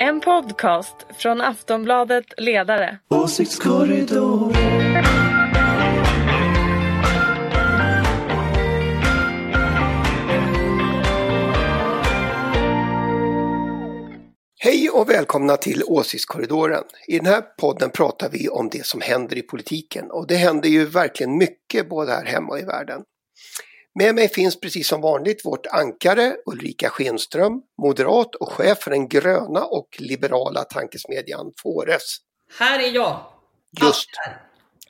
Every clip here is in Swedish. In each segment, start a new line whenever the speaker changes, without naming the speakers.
En podcast från Aftonbladet Ledare.
Åsiktskorridor.
Hej och välkomna till Åsiktskorridoren. I den här podden pratar vi om det som händer i politiken och det händer ju verkligen mycket både här hemma och i världen. Med mig finns precis som vanligt vårt ankare Ulrika Schenström, moderat och chef för den gröna och liberala tankesmedjan Fores.
Här är jag.
Just,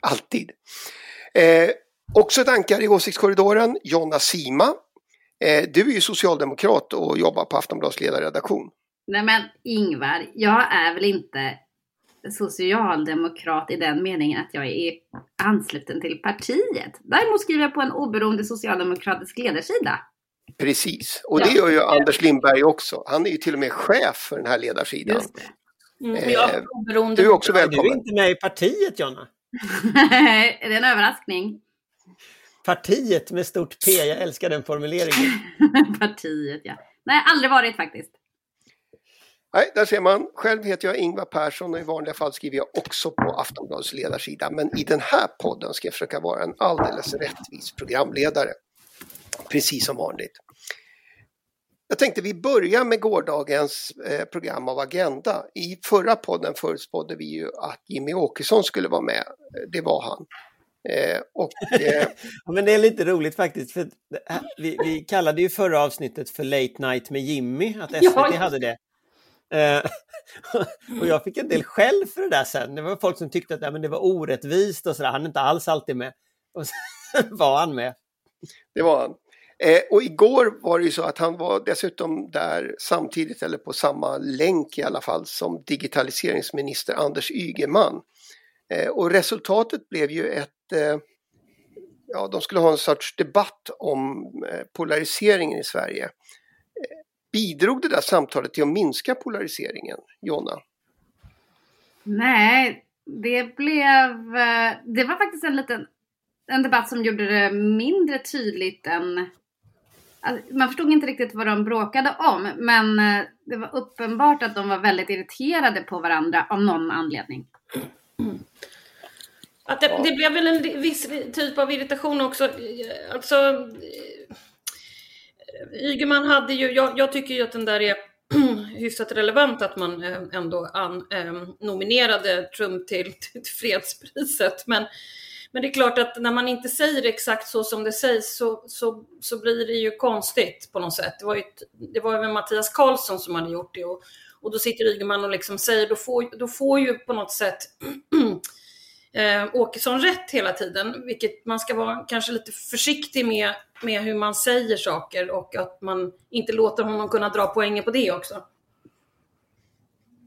alltid. Eh, också ett ankare i Åsiktskorridoren, Jonna Sima. Eh, du är ju socialdemokrat och jobbar på Aftonbladets ledarredaktion.
Nej men Ingvar, jag är väl inte socialdemokrat i den meningen att jag är ansluten till partiet. Däremot skriver jag på en oberoende socialdemokratisk ledarsida.
Precis, och
Ja.
det gör ju Anders Lindberg också. Han är ju till och med chef för den här ledarsidan.
Just det.
Mm,
Eh,
jag är oberoende.
Du är också
Du är
välkommen.
inte med i partiet Jonna.
är det en överraskning?
Partiet med stort P, jag älskar den formuleringen.
partiet ja. Nej, aldrig varit faktiskt.
Nej, där ser man. Själv heter jag Ingvar Persson och i vanliga fall skriver jag också på Aftonbladets ledarsida. Men i den här podden ska jag försöka vara en alldeles rättvis programledare. Precis som vanligt. Jag tänkte vi börjar med gårdagens eh, program av Agenda. I förra podden förutspådde vi ju att Jimmy Åkesson skulle vara med. Det var han. Eh, och eh,
Ja, Men det är lite roligt faktiskt. För vi, vi kallade ju förra avsnittet för Late Night med Jimmy, att SVT
Ja.
hade det. Eh, och jag fick en del skäll för det där sen. Det var folk som tyckte att ja, men det var orättvist och sådär. Han är inte alls alltid med. Och sen var han med.
Det var han. Eh, och igår var det ju så att han var dessutom där samtidigt, eller på samma länk i alla fall, som digitaliseringsminister Anders Ygeman. Eh, och resultatet blev ju ett, eh, ja de skulle ha en sorts debatt om eh, polariseringen i Sverige. Bidrog det där samtalet till att minska polariseringen, Jonna?
Nej, det blev... eh, Det var faktiskt en liten en debatt som gjorde det mindre tydligt än... alltså, Man förstod inte riktigt vad de bråkade om, men eh, det var uppenbart att de var väldigt irriterade på varandra av någon anledning.
Att det, det blev väl en viss typ av irritation också. Alltså, eh, Ygeman hade ju, jag, jag tycker ju att den där är hyfsat relevant att man eh, ändå an, eh, nominerade Trump till, till fredspriset. Men, men det är klart att när man inte säger exakt så som det sägs så, så, så blir det ju konstigt på något sätt. Det var ju, det var ju med Mattias Karlsson som hade gjort det och, och då sitter Ygeman och liksom säger, då får, då får ju på något sätt eh, Åkesson rätt hela tiden, vilket man ska vara kanske lite försiktig med, med hur man säger saker och att man inte låter honom kunna dra poänger på det också.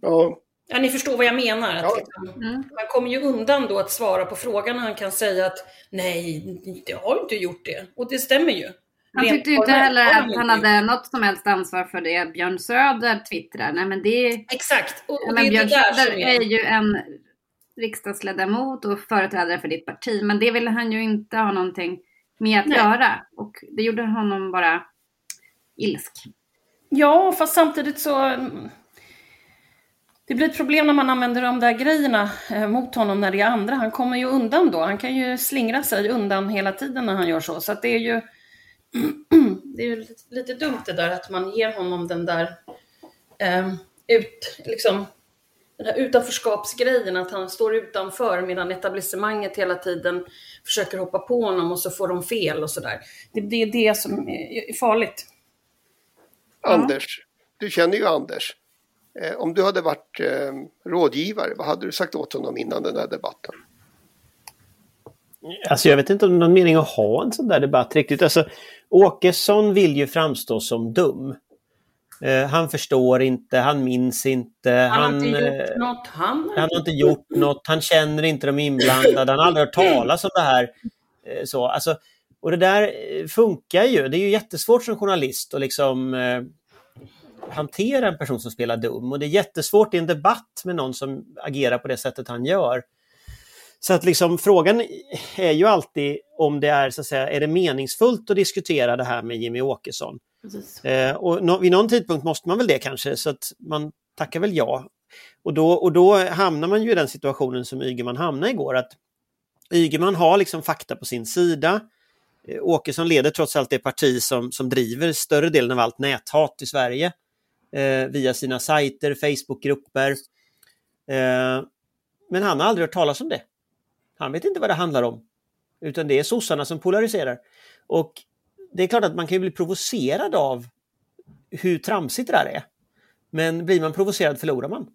Ja,
Ja, ni förstår vad jag menar. Att
Ja.
liksom. Man kommer ju undan då att svara på frågan när han kan säga att nej, det har inte gjort det. Och det stämmer ju.
Han tyckte ju inte heller att han hade något som helst ansvar för det Björn Söder twittrar. Nej men det
Exakt, och, och det
men
är
Björn
det där
Söder
som
är
är...
ju en riksdagsledamot och företrädare för ditt parti. Men det ville han ju inte ha någonting med att
Nej.
göra. Och det gjorde honom bara ilsk.
Ja, fast samtidigt så... mm, Det blir ett problem när man använder de där grejerna eh, mot honom när det är andra. Han kommer ju undan då. Han kan ju slingra sig undan hela tiden när han gör så. Så det är ju... Det är ju lite, lite dumt det där att man ger honom den där... Eh, ut, liksom, den här utanförskapsgrejen, att han står utanför medan etablissemanget hela tiden försöker hoppa på honom och så får de fel och sådär. Det, det är det som är farligt.
Anders, du känner ju Anders. Eh, om du hade varit eh, rådgivare, vad hade du sagt åt honom innan den här debatten?
Alltså jag vet inte om det är någon mening att ha en sån där debatt riktigt. Alltså, Åkesson vill ju framstå som dum. Eh, han förstår inte, han minns inte.
Han har inte
eh,
gjort något. Han,
Han har inte gjort något, han känner inte de inblandade, han har aldrig hört talas om det här. Eh, Så, alltså, och det där eh, funkar ju. Det är ju jättesvårt som journalist att liksom eh, hantera en person som spelar dum. Och det är jättesvårt i en debatt med någon som agerar på det sättet han gör. Så att liksom frågan är ju alltid om det är, så att säga, är det meningsfullt att diskutera det här med Jimmy Åkesson. Eh, och no, vid någon tidpunkt måste man väl det kanske, så att man tackar väl ja. Och då, och då hamnar man ju i den situationen som Ygeman hamnade igår, att Ygeman har liksom fakta på sin sida. Eh, Åkesson leder trots allt det parti som, som driver större delen av allt näthat i Sverige eh, via sina sajter, Facebookgrupper. Eh, men han har aldrig hört talas om det. Han vet inte vad det handlar om. Utan det är sossarna som polariserar. Och det är klart att man kan bli provocerad av hur tramsigt det där är. Men blir man provocerad förlorar man.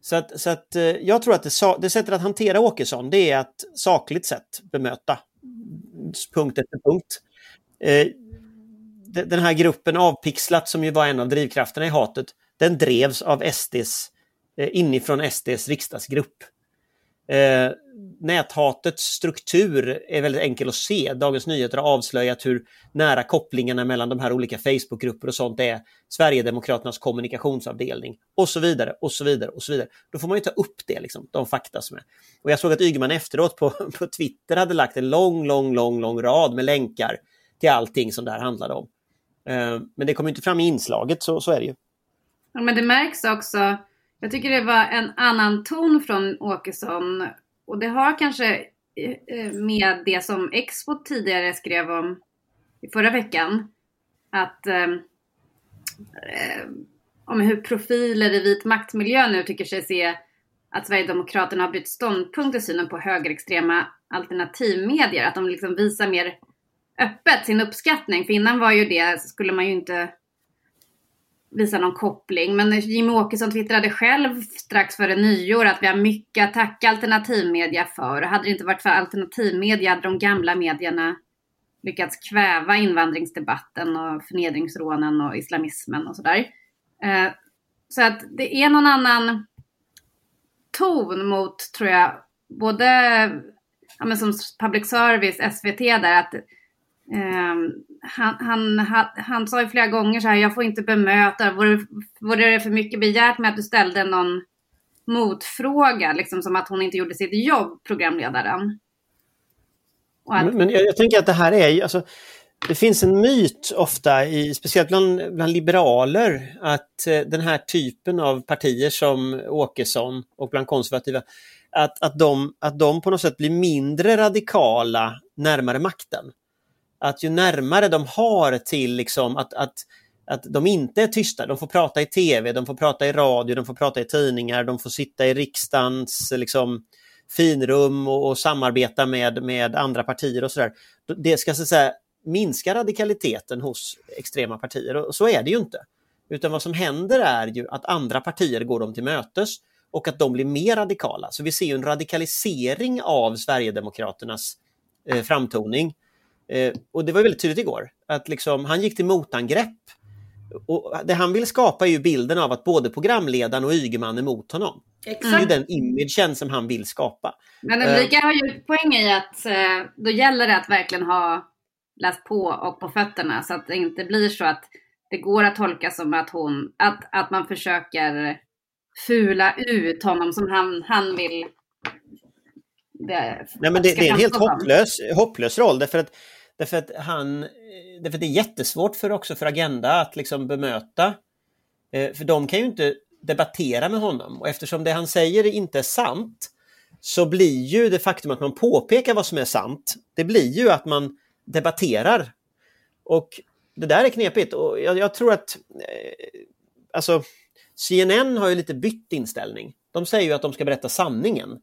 Så att, så att eh, jag tror att det, det sättet att hantera Åkesson det är att sakligt sett bemöta punkt efter punkt. Eh, den här gruppen Avpixlat som ju var en av drivkrafterna i hatet, den drevs av SDs, eh, inifrån SDs riksdagsgrupp. Eh, näthatets struktur är väldigt enkel att se. Dagens Nyheter har avslöjat hur nära kopplingarna mellan de här olika Facebookgrupper och sånt är. Sverigedemokraternas kommunikationsavdelning och så vidare och så vidare och så vidare. Då får man ju ta upp det, liksom, de fakta som är. Och jag såg att Ygeman efteråt på, på Twitter hade lagt en lång, lång, lång, lång rad med länkar till allting som det här handlade om. Eh, men det kom inte fram i inslaget, så, så är det ju.
Ja, men det märks också. Jag tycker det var en annan ton från Åkesson och det har kanske eh, eh, med det som Expo tidigare skrev om i förra veckan. Att eh, eh, om hur profiler i vit maktmiljö nu tycker sig se att Sverigedemokraterna har bytt ståndpunkt i synen på högerextrema alternativmedier. Att de liksom visar mer öppet sin uppskattning. För innan var ju det, skulle man ju inte visa någon koppling. Men Jimmy Åkesson twittrade själv strax före nyår att vi har mycket att tacka alternativmedia för. Hade det inte varit för alternativmedia hade de gamla medierna lyckats kväva invandringsdebatten och förnedringsrånen och islamismen och sådär. Eh, så att det är någon annan ton mot, tror jag, både ja, men som public service, SVT där, att Ehm, han, han, han, han, sa ju flera gånger så här, jag får inte bemöta, vore, vore det för mycket begärt med att du ställde någon motfråga, liksom som att hon inte gjorde sitt jobb, programledaren?
Att... Men, men jag, jag, tänker att det här är ju, alltså, det finns en myt ofta, i, speciellt bland, bland liberaler, att eh, den här typen av partier som Åkesson och bland konservativa, att, att, de, att de på något sätt blir mindre radikala närmare makten att ju närmare de har till liksom att, att, att de inte är tysta, de får prata i tv, de får prata i radio, de får prata i tidningar, de får sitta i riksdagens liksom, finrum och, och samarbeta med, med andra partier och sådär. Det ska så att säga minska radikaliteten hos extrema partier och så är det ju inte. Utan vad som händer är ju att andra partier går dem till mötes och att de blir mer radikala. Så vi ser ju en radikalisering av Sverigedemokraternas eh, framtoning Eh, och det var väldigt tydligt igår, att liksom, han gick till motangrepp. Och det han vill skapa är ju bilden av att både programledaren och Ygeman är mot honom. Exakt. Det är ju den imagen som han vill skapa.
Men Ulrika har ju poäng i att eh, då gäller det att verkligen ha läst på och på fötterna så att det inte blir så att det går att tolka som att hon, att, att man försöker fula ut honom som han, han vill
det, Nej, men det, det, är en helt hopplös, hopplös roll därför att, därför att han eh, därför att det är jättesvårt för också för Agenda att liksom bemöta. Eh, för de kan ju inte debattera med honom och eftersom det han säger inte är sant så blir ju det faktum att man påpekar vad som är sant, det blir ju att man debatterar. Och det där är knepigt och jag, jag tror att eh, alltså CNN har ju lite bytt inställning. De säger ju att de ska berätta sanningen.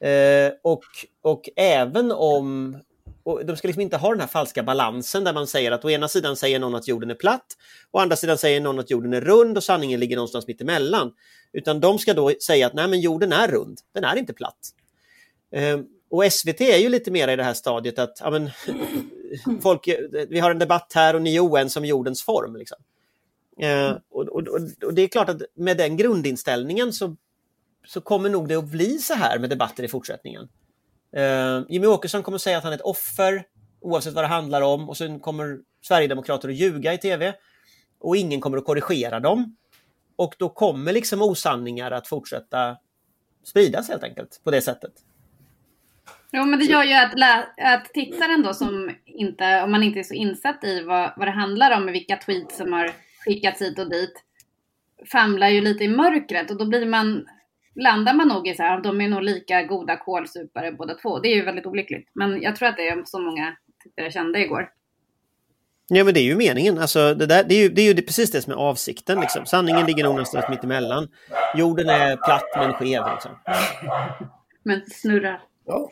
Eh, och, och även om och de ska liksom inte ha den här falska balansen där man säger att å ena sidan säger någon att jorden är platt, å andra sidan säger någon att jorden är rund och sanningen ligger någonstans mitt emellan. Utan de ska då säga att nej men jorden är rund, den är inte platt. Ehm, och SVT är ju lite mer i det här stadiet att ja, men, folk, vi har en debatt här och ni är oense om jordens form. Liksom. Ehm, och, och, och, det är klart att med den grundinställningen så så kommer nog det att bli så här med debatter i fortsättningen. Eh, Jimmy Åkesson kommer säga att han är ett offer oavsett vad det handlar om och sen kommer Sverigedemokrater att ljuga i tv och ingen kommer att korrigera dem. Och då kommer liksom osanningar att fortsätta spridas helt enkelt på det sättet.
Jo, men det gör ju att, att tittaren då som inte, om man inte är så insatt i vad, vad det handlar om, vilka tweets som har skickats hit och dit, famlar ju lite i mörkret och då blir man, landar man nog i så här, de är nog lika goda kålsupare båda två. Det är ju väldigt olyckligt. Men jag tror att det är så många tittare kände igår.
Ja men det är ju meningen. Alltså, det, där, det, är ju, det är ju precis det som är avsikten. Liksom. Sanningen ligger nog någonstans mitt emellan. Jorden är platt men skev. Liksom.
Men snurrar.
Ja.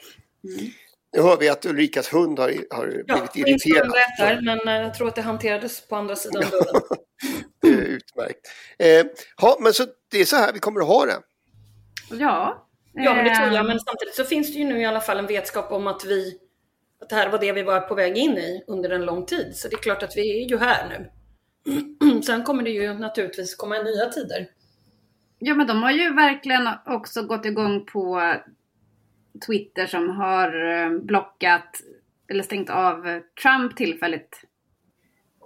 Nu hör vi att Ulrikas hund har, har
Ja,
blivit irriterad.
son berättar, men eh, jag tror att det hanterades på andra sidan dörren.
Det är utmärkt. Eh, ja, men så det är så här vi kommer att ha det.
Ja.
Ja, men det tror jag. Men samtidigt så finns det ju nu i alla fall en vetskap om att vi att det här var det vi var på väg in i under en lång tid. Så det är klart att vi är ju här nu. Sen kommer det ju naturligtvis komma nya tider.
Ja, men de har ju verkligen också gått igång på Twitter som har eh, blockat eller stängt av Trump tillfälligt.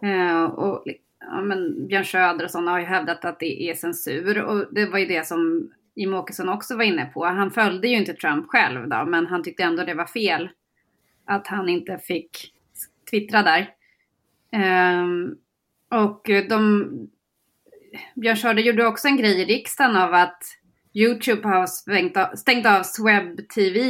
Eh, och ja, men Björn Söder och sådana har ju hävdat att det är censur och det var ju det som Jimmie Åkesson också var inne på. Han följde ju inte Trump själv då, men han tyckte ändå det var fel att han inte fick twittra där. Um, och de, Björn Söder gjorde också en grej i riksdagen av att Youtube har stängt av, stängt av Sweb TV,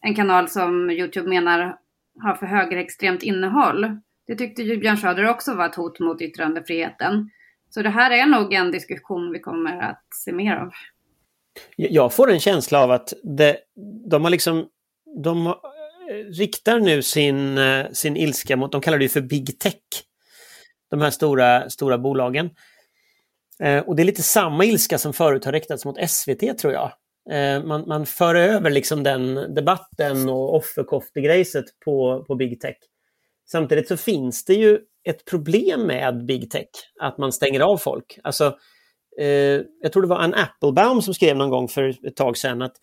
en kanal som Youtube menar har för högerextremt innehåll. Det tyckte ju Björn Söder också var ett hot mot yttrandefriheten. Så det här är nog en diskussion vi kommer att se mer av.
Jag får en känsla av att det, de har liksom... De eh, riktar nu sin, eh, sin ilska mot, de kallar det ju för big tech. De här stora, stora bolagen. Eh, och det är lite samma ilska som förut har riktats mot SVT tror jag. Man, man för över liksom den debatten och offerkoftegrejset på, på big tech. Samtidigt så finns det ju ett problem med big tech, att man stänger av folk. Alltså, eh, jag tror det var Ann Applebaum som skrev någon gång för ett tag sedan att,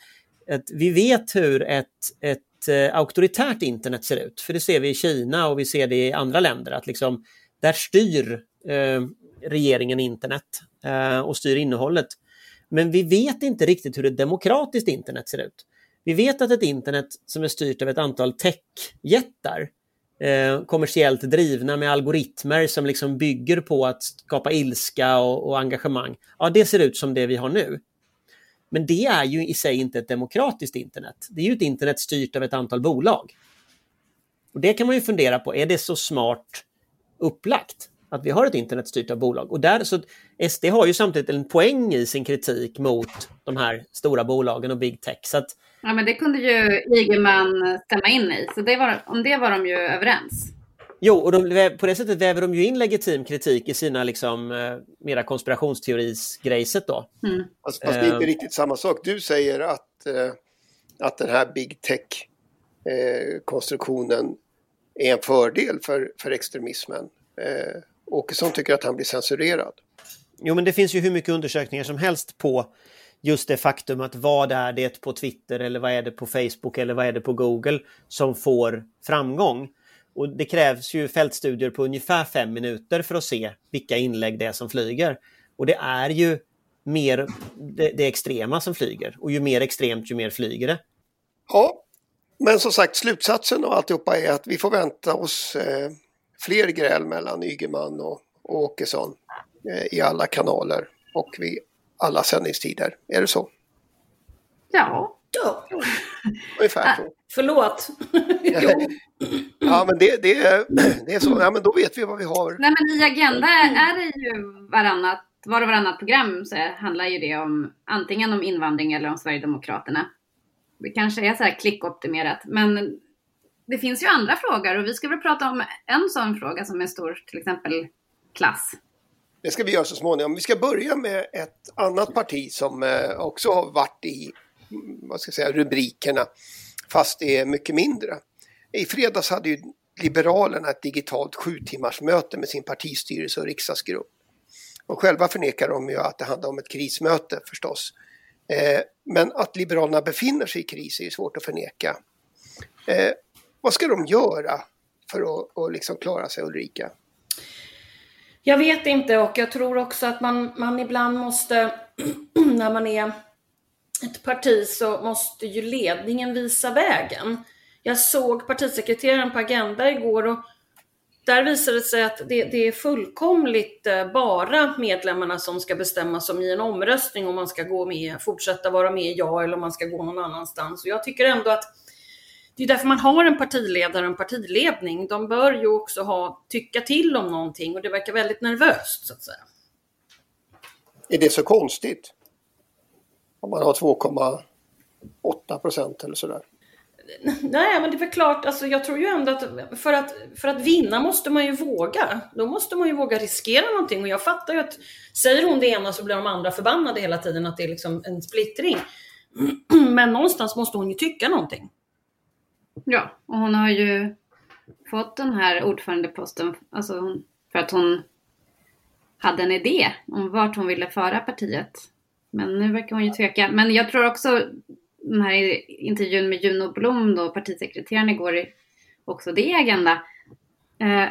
att vi vet hur ett, ett eh, auktoritärt internet ser ut. För det ser vi i Kina och vi ser det i andra länder. att liksom, Där styr eh, regeringen internet eh, och styr innehållet. Men vi vet inte riktigt hur ett demokratiskt internet ser ut. Vi vet att ett internet som är styrt av ett antal techjättar eh, kommersiellt drivna med algoritmer som liksom bygger på att skapa ilska och, och engagemang. Ja, det ser ut som det vi har nu. Men det är ju i sig inte ett demokratiskt internet. Det är ju ett internet styrt av ett antal bolag. Och Det kan man ju fundera på, är det så smart upplagt? Att vi har ett internet styrt av bolag. Och där, så SD har ju samtidigt en poäng i sin kritik mot de här stora bolagen och big tech. Så att,
Ja, men det kunde ju Ygeman stämma in i. Så det var, om det var de ju överens.
Jo, och de, på det sättet väver de ju in legitim kritik i sina liksom, eh, mera konspirationsteorisgrejset då.
Mm.
Fast, fast det är inte
Eh.
riktigt samma sak. Du säger att, eh, att den här big tech-konstruktionen är en fördel för, för extremismen. Åkesson tycker att han blir censurerad.
Jo, men det finns ju hur mycket undersökningar som helst på just det faktum att vad är det på Twitter eller vad är det på Facebook eller vad är det på Google som får framgång. Och det krävs ju fältstudier på ungefär fem minuter för att se vilka inlägg det är som flyger. Och det är ju mer det, det extrema som flyger. Och ju mer extremt, ju mer flyger det.
Ja, men som sagt slutsatsen av alltihopa är att vi får vänta oss eh, fler gräl mellan Ygeman och, och Åkesson eh, i alla kanaler och vid alla sändningstider. Är det så?
Ja,
Ja,
Ungefär så.
förlåt.
Ja, men det, det, är, det är så. Ja, men då vet vi vad vi har.
Nej men i Agenda är det ju varannat, var och varannat program så handlar ju det om antingen om invandring eller om Sverigedemokraterna. Det kanske är så här klickoptimerat men det finns ju andra frågor och vi ska väl prata om en sån fråga som är stor, till exempel klass.
Det ska vi göra så småningom. Vi ska börja med ett annat parti som eh, också har varit i vad ska jag säga, rubrikerna, fast det är mycket mindre. I fredags hade ju Liberalerna ett digitalt sju timmars möte med sin partistyrelse och riksdagsgrupp. Och själva förnekar de ju att det handlar om ett krismöte förstås. Eh, men att Liberalerna befinner sig i kris är ju svårt att förneka. Eh, vad ska de göra för att, att liksom klara sig Ulrika?
Jag vet inte och jag tror också att man, man ibland måste, när man är ett parti så måste ju ledningen visa vägen. Jag såg partisekreteraren på Agenda igår och där visade det sig att det, det, är fullkomligt eh, bara medlemmarna som ska bestämma som i en omröstning om man ska gå med, fortsätta vara med ja eller om man ska gå någon annanstans. Och jag tycker ändå att det är därför man har en partiledare och en partiledning. De bör ju också ha, tycka till om någonting och det verkar väldigt nervöst så att säga.
Är det så konstigt? Om man har 2,8 procent eller sådär.
Nej, men det är väl klart, alltså, jag tror ju ändå att för, att för att vinna måste man ju våga. Då måste man ju våga riskera någonting och jag fattar ju att säger hon det ena så blir de andra förbannade hela tiden att det är liksom en splittring. Men någonstans måste hon ju tycka någonting.
Ja, och hon har ju fått den här ordförandeposten alltså för att hon hade en idé om vart hon ville föra partiet. Men nu verkar hon ju tveka. Men jag tror också den här intervjun med Juno Blom, då, partisekreteraren igår, också det Agenda, eh,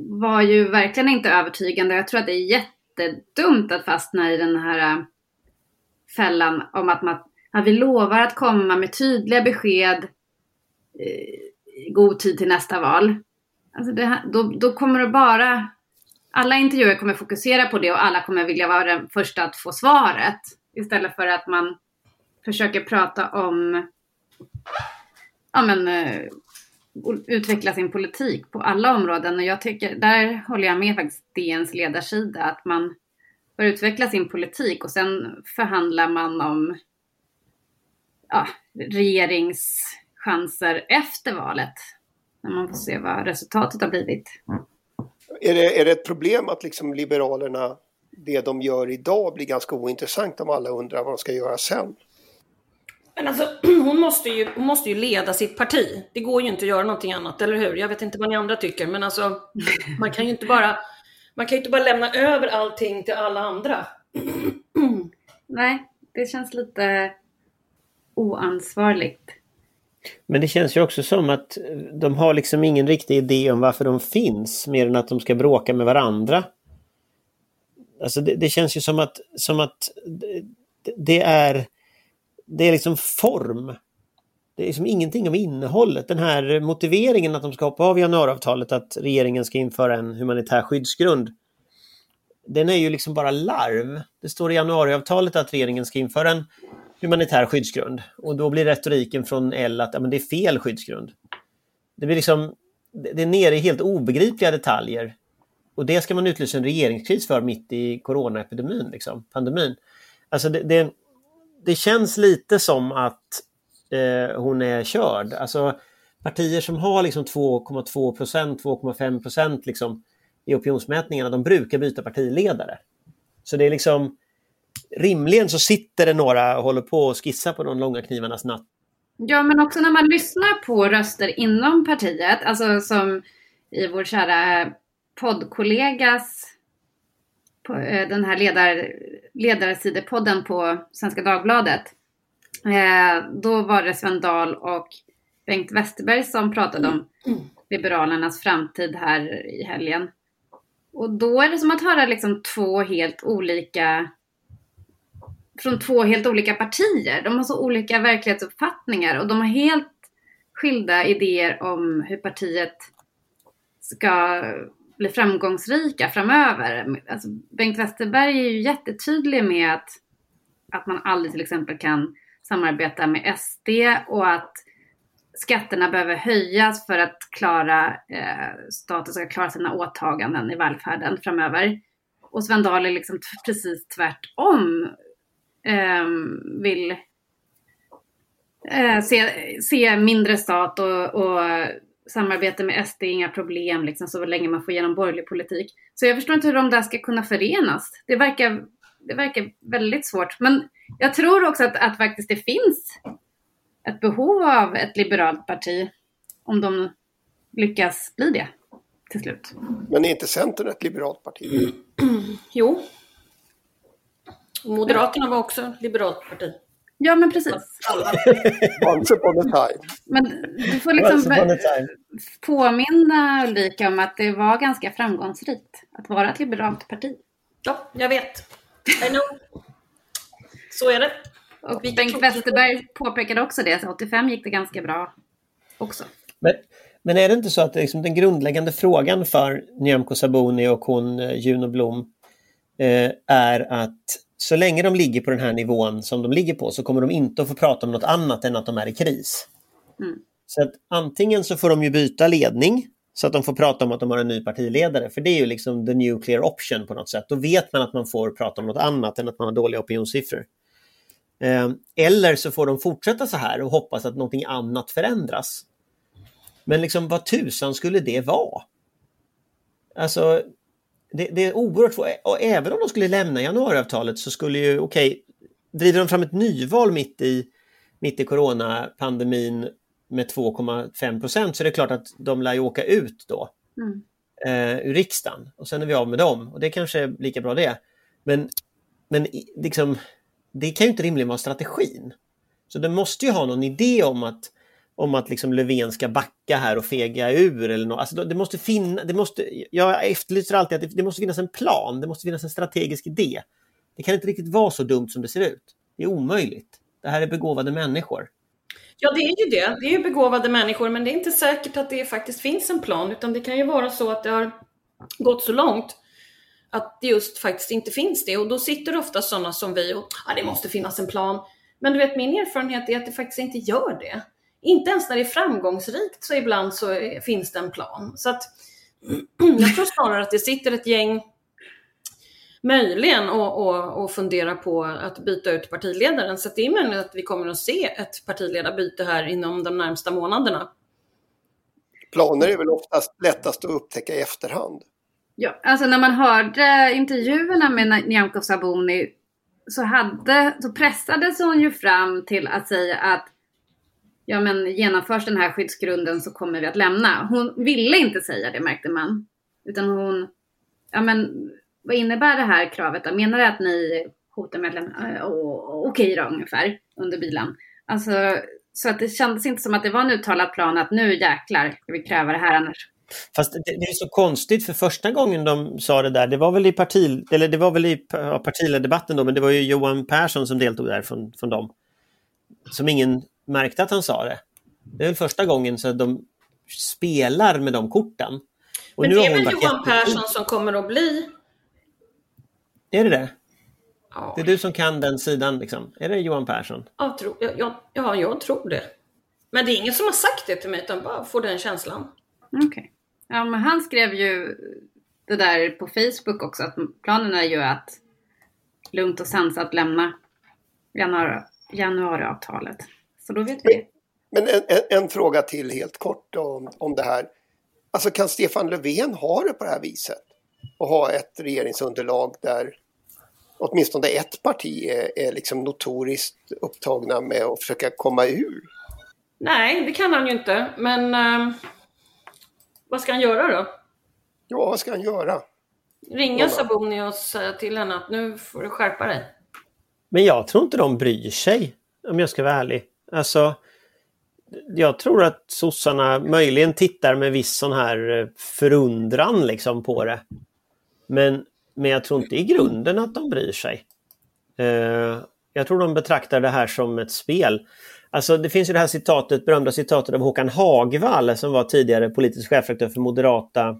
var ju verkligen inte övertygande. Jag tror att det är jättedumt att fastna i den här eh, fällan om att man att vi lovar att komma med tydliga besked i god tid till nästa val. Alltså det, då, då kommer det bara... Alla intervjuer kommer fokusera på det och alla kommer vilja vara den första att få svaret. Istället för att man försöker prata om ja, men, eh, utveckla sin politik på alla områden. Och jag tycker, där håller jag med faktiskt DNs ledarsida, att man bör utveckla sin politik och sen förhandlar man om ja, regerings regeringschanser efter valet. När man får se vad resultatet har blivit.
Är det, är det ett problem att liksom Liberalerna, det de gör idag blir ganska ointressant om alla undrar vad de ska göra sen?
Men alltså, hon måste, ju, hon måste ju leda sitt parti. Det går ju inte att göra någonting annat, eller hur? Jag vet inte vad ni andra tycker, men alltså, man kan ju inte bara, man kan inte bara lämna över allting till alla andra.
Nej, det känns lite oansvarigt.
Men det känns ju också som att de har liksom ingen riktig idé om varför de finns, mer än att de ska bråka med varandra. Alltså det, det känns ju som att, som att det är det är liksom form. Det är liksom ingenting om innehållet. Den här motiveringen att de ska hoppa av januariavtalet, att regeringen ska införa en humanitär skyddsgrund. Den är ju liksom bara larv. Det står i januariavtalet att regeringen ska införa en humanitär skyddsgrund. Och då blir retoriken från L att ja, men det är fel skyddsgrund. Det blir liksom, det är nere i helt obegripliga detaljer. Och det ska man utlysa en regeringskris för mitt i coronaepidemin, liksom, pandemin. Alltså det, det, det känns lite som att eh, hon är körd. Alltså partier som har liksom 2,2 procent, 2,5 procent liksom, i opinionsmätningarna, de brukar byta partiledare. Så det är liksom rimligen så sitter det några och håller på och skissar på de långa knivarnas natt.
Ja, men också när man lyssnar på röster inom partiet, alltså som i vår kära poddkollegas eh, den här ledar, ledarsidepodden på Svenska Dagbladet. Eh, då var det Sven Dahl och Bengt Westerberg som pratade om Liberalernas framtid här i helgen. Och då är det som att höra liksom två helt olika från två helt olika partier. De har så olika verklighetsuppfattningar och de har helt skilda idéer om hur partiet ska bli framgångsrika framöver. Alltså, Bengt Westerberg är ju jättetydlig med att, att man aldrig till exempel kan samarbeta med SD och att skatterna behöver höjas för att klara, eh, staten ska klara sina åtaganden i välfärden framöver. Och Sven Dahl är liksom precis tvärtom. Eh, vill eh, se, se mindre stat och, och samarbete med SD är inga problem liksom, så länge man får igenom borgerlig politik. Så jag förstår inte hur de där ska kunna förenas. Det verkar, det verkar väldigt svårt. Men jag tror också att, att faktiskt det finns ett behov av ett liberalt parti om de lyckas bli det till slut.
Men är inte Centern ett liberalt parti?
Jo. Moderaterna var också liberalt parti.
Ja, men precis.
Once upon a time.
Men du får liksom påminna Ulrika om att det var ganska framgångsrikt att vara ett liberalt parti.
Ja, jag vet. I know. Så är det.
Och Bengt Westerberg påpekade också det, så 85 gick det ganska bra också.
Men, Men är det inte så att liksom den grundläggande frågan för Nyamko Sabuni och hon eh, Juno Blom eh, är att så länge de ligger på den här nivån som de ligger på så kommer de inte att få prata om något annat än att de är i kris.
Mm.
Så att antingen så får de ju byta ledning så att de får prata om att de har en ny partiledare, för det är ju liksom the nuclear option på något sätt. Då vet man att man får prata om något annat än att man har dåliga opinionssiffror. Eh, eller så får de fortsätta så här och hoppas att någonting annat förändras. Men liksom vad tusan skulle det vara? Alltså, det, det är oerhört svårt. Och även om de skulle lämna januariavtalet så skulle ju, okej, okay, driver de fram ett nyval mitt i, mitt i coronapandemin med 2,5 procent så är det klart att de lär ju åka ut då
Mm.
eh, ur riksdagen och sen är vi av med dem och det kanske är lika bra det. Men, men liksom, det kan ju inte rimligen vara strategin. Så det måste ju ha någon idé om att, om att liksom Löfven ska backa här och fega ur. Eller något. Alltså det måste finna, det måste, jag efterlyser alltid att det, det måste finnas en plan, det måste finnas en strategisk idé. Det kan inte riktigt vara så dumt som det ser ut. Det är omöjligt. Det här är begåvade människor.
Ja, det är ju det. Det är ju begåvade människor, men det är inte säkert att det faktiskt finns en plan, utan det kan ju vara så att det har gått så långt att det just faktiskt inte finns det. Och då sitter ofta sådana som vi och ja, det måste finnas en plan. Men du vet, min erfarenhet är att det faktiskt inte gör det. Inte ens när det är framgångsrikt så ibland så finns det en plan. Så att jag tror snarare att det sitter ett gäng möjligen och, och, och fundera på att byta ut partiledaren. Så att det är möjligt att vi kommer att se ett partiledarbyte här inom de närmsta månaderna.
Planer är väl oftast lättast att upptäcka i efterhand.
Ja, alltså när man hörde intervjuerna med Nyamko Sabuni så, hade, så pressades hon ju fram till att säga att ja men genomförs den här skyddsgrunden så kommer vi att lämna. Hon ville inte säga det märkte man. Utan hon, ja men vad innebär det här kravet då? Menar det att ni hotar med att lämna? Eh, okej då ungefär, under bilen. Alltså, så att det kändes inte som att det var en uttalad plan att nu jäklar ska vi kräva det här annars.
Fast det, det är så konstigt för första gången de sa det där, det var väl i, parti, eller det var väl i partiledardebatten då, men det var ju Johan Persson som deltog där från, från dem. Som ingen märkte att han sa det. Det är väl första gången så att de spelar med de korten. Och
Men
nu
det är väl Johan
jättefin.
Persson som kommer att bli...
Är det det?
Ja,
Det är du som kan den sidan liksom. Är det Johan Persson?
jag tror, jag, jag, ja, jag tror det. Men det är ingen som har sagt det till mig, utan bara får den känslan.
Okej. Ja, men han skrev ju det där på Facebook också, att planen är ju att lugnt och sansat lämna januari, januariavtalet. Så då vet vi det.
Men en, en, en fråga till helt kort om, om det här. Alltså kan Stefan Löfven ha det på det här viset? Och ha ett regeringsunderlag där åtminstone ett parti är, är liksom notoriskt upptagna med att försöka komma ur?
Nej, det kan han ju inte. Men ehm, vad ska han göra då?
Ja, vad ska han göra?
Ringa. Sabuni och säga till henne att nu får du skärpa dig.
Men jag tror inte de bryr sig, om jag ska vara ärlig. Alltså, jag tror att sossarna möjligen tittar med viss sån här eh, förundran liksom på det. Men, men jag tror inte i grunden att de bryr sig. Eh, jag tror de betraktar det här som ett spel. Alltså det finns ju det här citatet, berömda citatet av Håkan Hagvall som var tidigare politisk chefredaktör för Moderata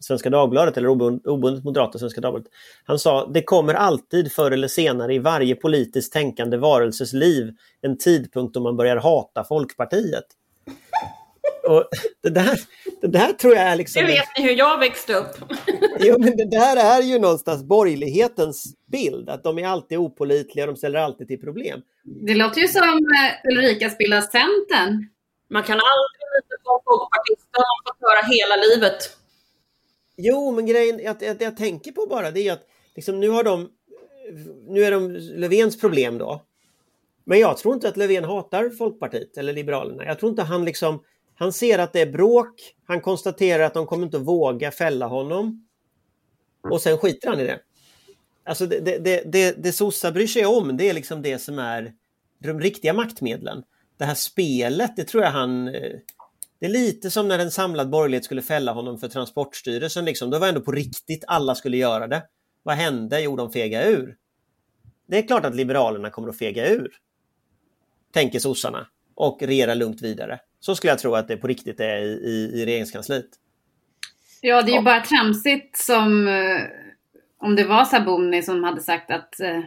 Svenska Dagbladet eller obund- obundet Moderata Svenska Dagbladet. Han sa det kommer alltid förr eller senare i varje politiskt tänkande varelses liv en tidpunkt då man börjar hata Folkpartiet. Och det, där, det där tror jag är liksom...
Det vet ni hur jag växte upp.
Jo, men det där är ju någonstans borgerlighetens bild, att de är alltid opolitliga, de ställer alltid till problem.
Det låter ju som eh, Ulrika spelar Centern.
Man kan aldrig lita på folkpartister, man fått höra hela livet.
Jo, men grejen jag, jag, jag tänker på bara det är att liksom, nu har de nu är de Löfvens problem då. Men jag tror inte att Löfven hatar Folkpartiet eller Liberalerna. Jag tror inte han liksom han ser att det är bråk. Han konstaterar att de kommer inte våga fälla honom. Och sen skiter han i det. Alltså det, det, det, det, det sossar bryr sig om, det är liksom det som är de riktiga maktmedlen. Det här spelet, det tror jag han... Eh, det är lite som när en samlad borgerlighet skulle fälla honom för Transportstyrelsen. Liksom. Det var ändå på riktigt, alla skulle göra det. Vad hände? Jo, de fega ur. Det är klart att Liberalerna kommer att fega ur. Tänker sossarna. Och regera lugnt vidare. Så skulle jag tro att det på riktigt är i, i, i regeringskansliet.
Ja, det är ju bara tramsigt som eh, om det var Sabuni som hade sagt att eh,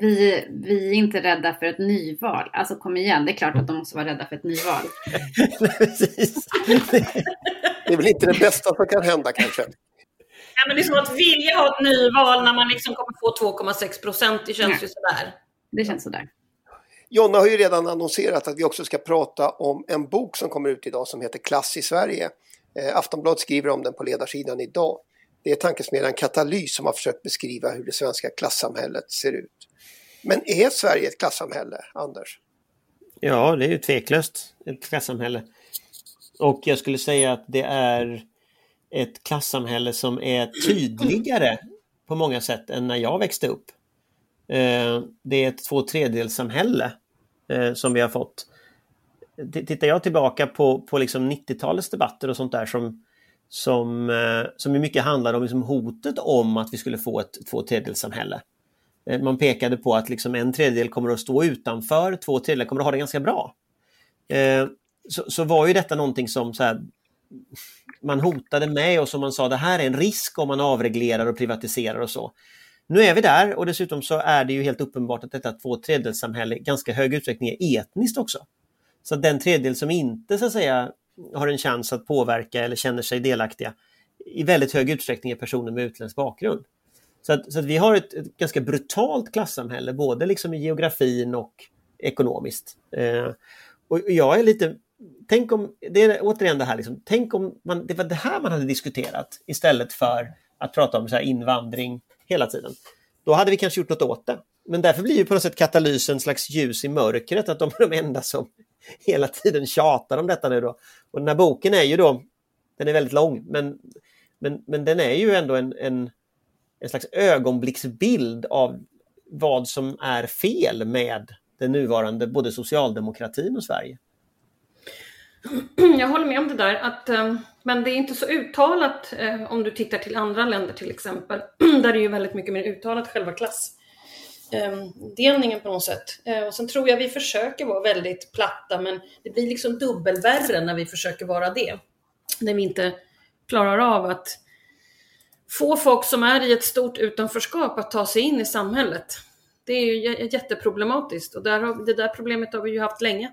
vi, vi är inte rädda för ett nyval. Alltså kom igen, det är klart att de måste vara rädda för ett nyval.
Precis.
Det är väl inte det bästa som kan hända kanske.
Ja, men det är som att vilja ha ett nyval när man liksom kommer få 2,6 procent. Det känns
Nej.
ju sådär.
Det känns sådär.
Jonna har ju redan annonserat att vi också ska prata om en bok som kommer ut idag som heter Klass i Sverige. Eh, Aftonbladet skriver om den på ledarsidan idag. Det är tankesmedjan Katalys som har försökt beskriva hur det svenska klassamhället ser ut. Men är Sverige ett klassamhälle, Anders?
Ja, det är ju tveklöst ett klassamhälle. Och jag skulle säga att det är ett klassamhälle som är tydligare på många sätt än när jag växte upp. Eh, det är ett två tredjedelssamhälle eh, som vi har fått. Tittar jag tillbaka på, på liksom 90-talets debatter och sånt där som, som, eh, som mycket handlade om liksom hotet om att vi skulle få ett två tredjedelssamhälle. Eh, Eh, man pekade på att liksom en tredjedel kommer att stå utanför, två tredjedelar kommer att ha det ganska bra. Eh, så, så var ju detta någonting som så här, man hotade med och som man sa det här är en risk om man avreglerar och privatiserar och så. Nu är vi där och dessutom så är det ju helt uppenbart att detta två tredjedelssamhälle i ganska hög utsträckning är etniskt också. Så att den tredjedel som inte så att säga har en chans att påverka eller känner sig delaktiga i väldigt hög utsträckning är personer med utländsk bakgrund. Så att, så att vi har ett, ett ganska brutalt klassamhälle både liksom i geografin och ekonomiskt. Eh, och jag är lite, tänk om, det är återigen det här, liksom, tänk om man, det var det här man hade diskuterat istället för att prata om så här invandring hela tiden. Då hade vi kanske gjort något åt det. Men därför blir ju på något sätt katalysen en slags ljus i mörkret, att de är de enda som hela tiden tjatar om detta nu då. Och den här boken är ju då, den är väldigt lång, men, men, men den är ju ändå en, en, en slags ögonblicksbild av vad som är fel med den nuvarande både socialdemokratin och Sverige.
Jag håller med om det där, att, eh, men det är inte så uttalat eh, om du tittar till andra länder till exempel, där det är ju väldigt mycket mer uttalat själva klassdelningen eh, på något sätt. Och sen tror jag vi försöker vara väldigt platta, men det blir liksom dubbelvärre när vi försöker vara det. När vi inte klarar av att få folk som är i ett stort utanförskap att ta sig in i samhället. Det är ju jätteproblematiskt och där har, det där problemet har vi ju haft länge.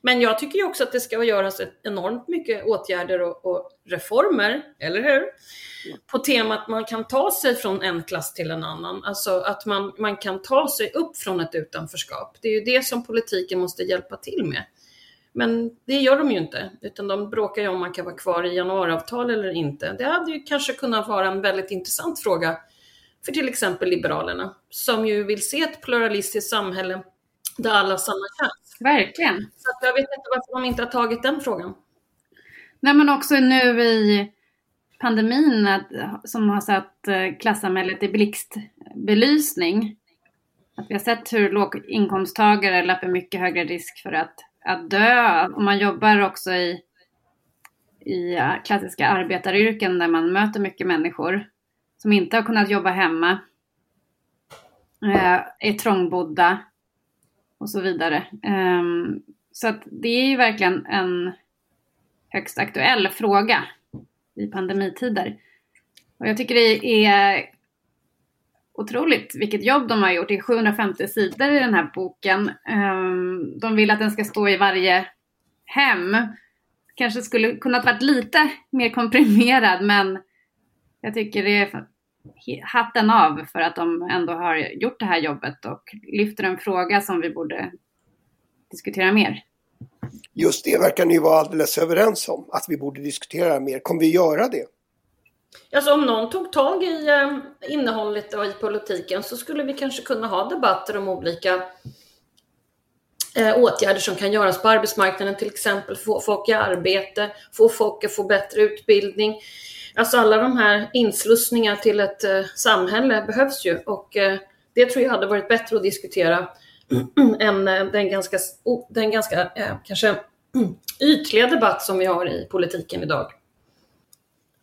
Men jag tycker ju också att det ska göras enormt mycket åtgärder och, och reformer, eller hur? På temat man kan ta sig från en klass till en annan, alltså att man, man kan ta sig upp från ett utanförskap. Det är ju det som politiken måste hjälpa till med. Men det gör de ju inte, utan de bråkar ju om man kan vara kvar i januariavtal eller inte. Det hade ju kanske kunnat vara en väldigt intressant fråga för till exempel Liberalerna, som ju vill se ett pluralistiskt samhälle där alla har samma chans.
Verkligen.
Så jag vet inte varför de inte har tagit den frågan.
Nej men också nu i pandemin som har satt eh, klassamhället i blixtbelysning. Att vi har sett hur låginkomsttagare löper mycket högre risk för att, att dö. Och man jobbar också i, i eh, klassiska arbetaryrken där man möter mycket människor som inte har kunnat jobba hemma. Eh, är trångbodda och så vidare. Ehm, så att det är ju verkligen en högst aktuell fråga i pandemitider. Och jag tycker det är otroligt vilket jobb de har gjort. Det är 750 sidor i den här boken. Ehm, de vill att den ska stå i varje hem. Kanske skulle kunnat varit lite mer komprimerad men jag tycker det är hatten av för att de ändå har gjort det här jobbet och lyfter en fråga som vi borde diskutera mer.
Just det verkar ni vara alldeles överens om, att vi borde diskutera mer. Kommer vi göra det?
Alltså om någon tog tag i eh, innehållet och i politiken så skulle vi kanske kunna ha debatter om olika eh, åtgärder som kan göras på arbetsmarknaden, till exempel få folk i arbete, få folk att få bättre utbildning. Alltså alla de här inslussningar till ett eh, samhälle behövs ju och det tror jag hade varit bättre att diskutera än den ganska, den ganska kanske ytliga debatt som vi har i politiken idag.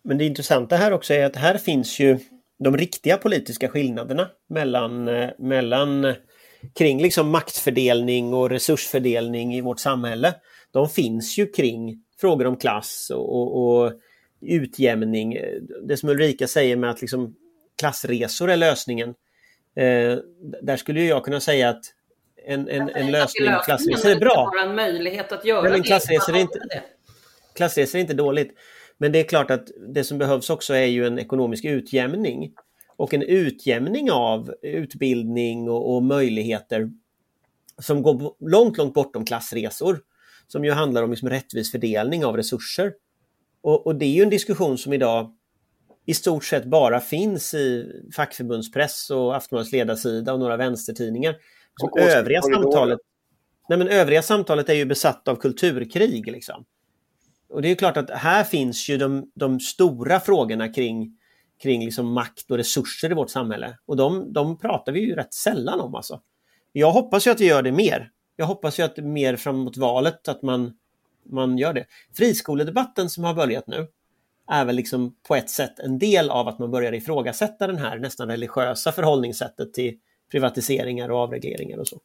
Men det intressanta här också är att här finns ju de riktiga politiska skillnaderna mellan, eh, mellan eh, kring liksom maktfördelning och resursfördelning i vårt samhälle. de finns ju kring frågor om klass och, och, och utjämning. Det som Ulrika säger med att liksom klassresor är lösningen. Eh, där skulle jag kunna säga att en, en, en lösning av klassresor är bra.
en möjlighet att göra
men klassresor är, inte, klassresor är inte dåligt. Men det är klart att det som behövs också är ju en ekonomisk utjämning. Och en utjämning av utbildning och, och möjligheter som går långt, långt bortom klassresor. Som ju handlar om liksom rättvis fördelning av resurser. Och, och, det är ju en diskussion som idag i stort sett bara finns i fackförbundspress och Aftonbladets ledarsida och några vänstertidningar. Som övriga, samtalet, nej men övriga samtalet är ju besatt av kulturkrig. Liksom. Och det är klart att här finns ju de, de stora frågorna kring, kring liksom makt och resurser i vårt samhälle. Och de, de pratar vi ju rätt sällan om. Alltså. Jag hoppas ju att vi gör det mer. Jag hoppas ju att mer framåt valet att man, man gör det. Friskoledebatten som har börjat nu är väl liksom på ett sätt en del av att man börjar ifrågasätta den här nästan religiösa förhållningssättet till privatiseringar och avregleringar och så.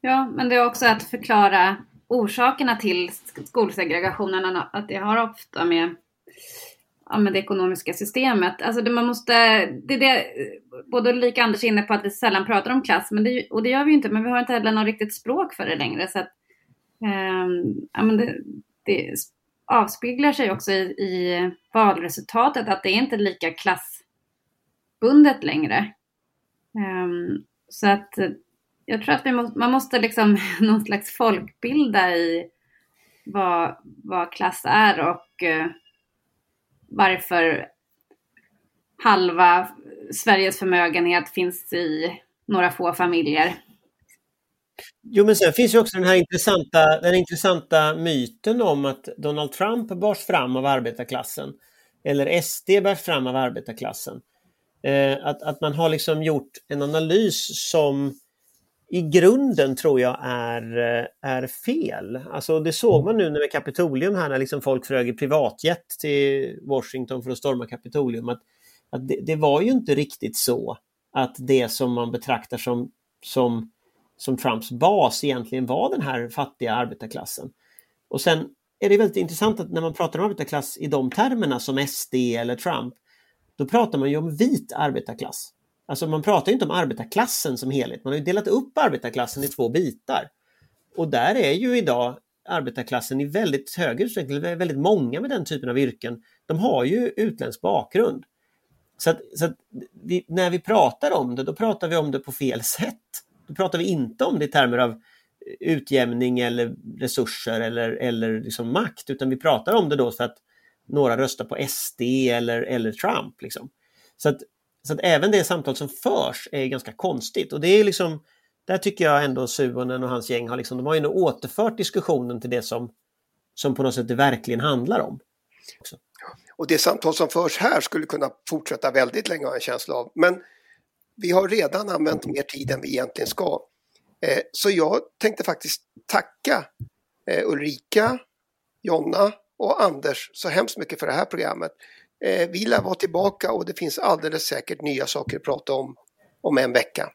Ja, men det är också att förklara orsakerna till skolsegregationen, att det har ofta med, ja, med det ekonomiska systemet. Alltså det, man måste, det är det, både Ulrika och Anders är inne på att vi sällan pratar om klass, men det, och det gör vi ju inte, men vi har inte heller något riktigt språk för det längre. Så att, eh, ja, men det, det avspeglar sig också i, i valresultatet, att det är inte lika klassbundet längre. Eh, så att jag tror att vi må, man måste liksom någon slags folkbilda i vad, vad klass är och eh, varför halva Sveriges förmögenhet finns i några få familjer.
Jo, men sen finns ju också den här intressanta, den intressanta myten om att Donald Trump bars fram av arbetarklassen. Eller SD bärs fram av arbetarklassen. Eh, att, att man har liksom gjort en analys som i grunden tror jag är, eh, är fel. Alltså det såg man nu med Kapitolium här när liksom folk flög i privatjet till Washington för att storma Kapitolium. Att, att det, det, var ju inte riktigt så att det som man betraktar som, som, som Trumps bas egentligen var den här fattiga arbetarklassen. Och sen är det väldigt intressant att när man pratar om arbetarklass i de termerna som SD eller Trump, då pratar man ju om vit arbetarklass. Alltså man pratar inte om arbetarklassen som helhet, man har delat upp arbetarklassen i två bitar. Och där är ju idag arbetarklassen i väldigt hög utsträckning, väldigt många med den typen av yrken, de har ju utländsk bakgrund. Så, att, så att vi, när vi pratar om det, då pratar vi om det på fel sätt. Då pratar vi inte om det i termer av utjämning eller resurser eller, eller liksom makt, utan vi pratar om det då för att några röstar på SD eller, eller Trump. Liksom. Så, att, så att även det samtal som förs är ganska konstigt och det är liksom där tycker jag ändå Suonen och hans gäng har liksom, de har ju nu återfört diskussionen till det som, som på något sätt det verkligen handlar om. Också.
Och det samtal som förs här skulle kunna fortsätta väldigt länge har jag en känsla av. Men vi har redan använt mer tid än vi egentligen ska. Eh, så jag tänkte faktiskt tacka eh, Ulrika, Jonna och Anders så hemskt mycket för det här programmet. Eh, vi lär vara tillbaka och det finns alldeles säkert nya saker att prata om om en vecka.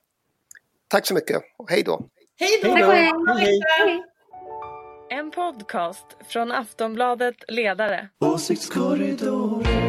Tack så mycket och
hej då!
Hej då!
En podcast från Aftonbladet Ledare.
Åsiktskorridoren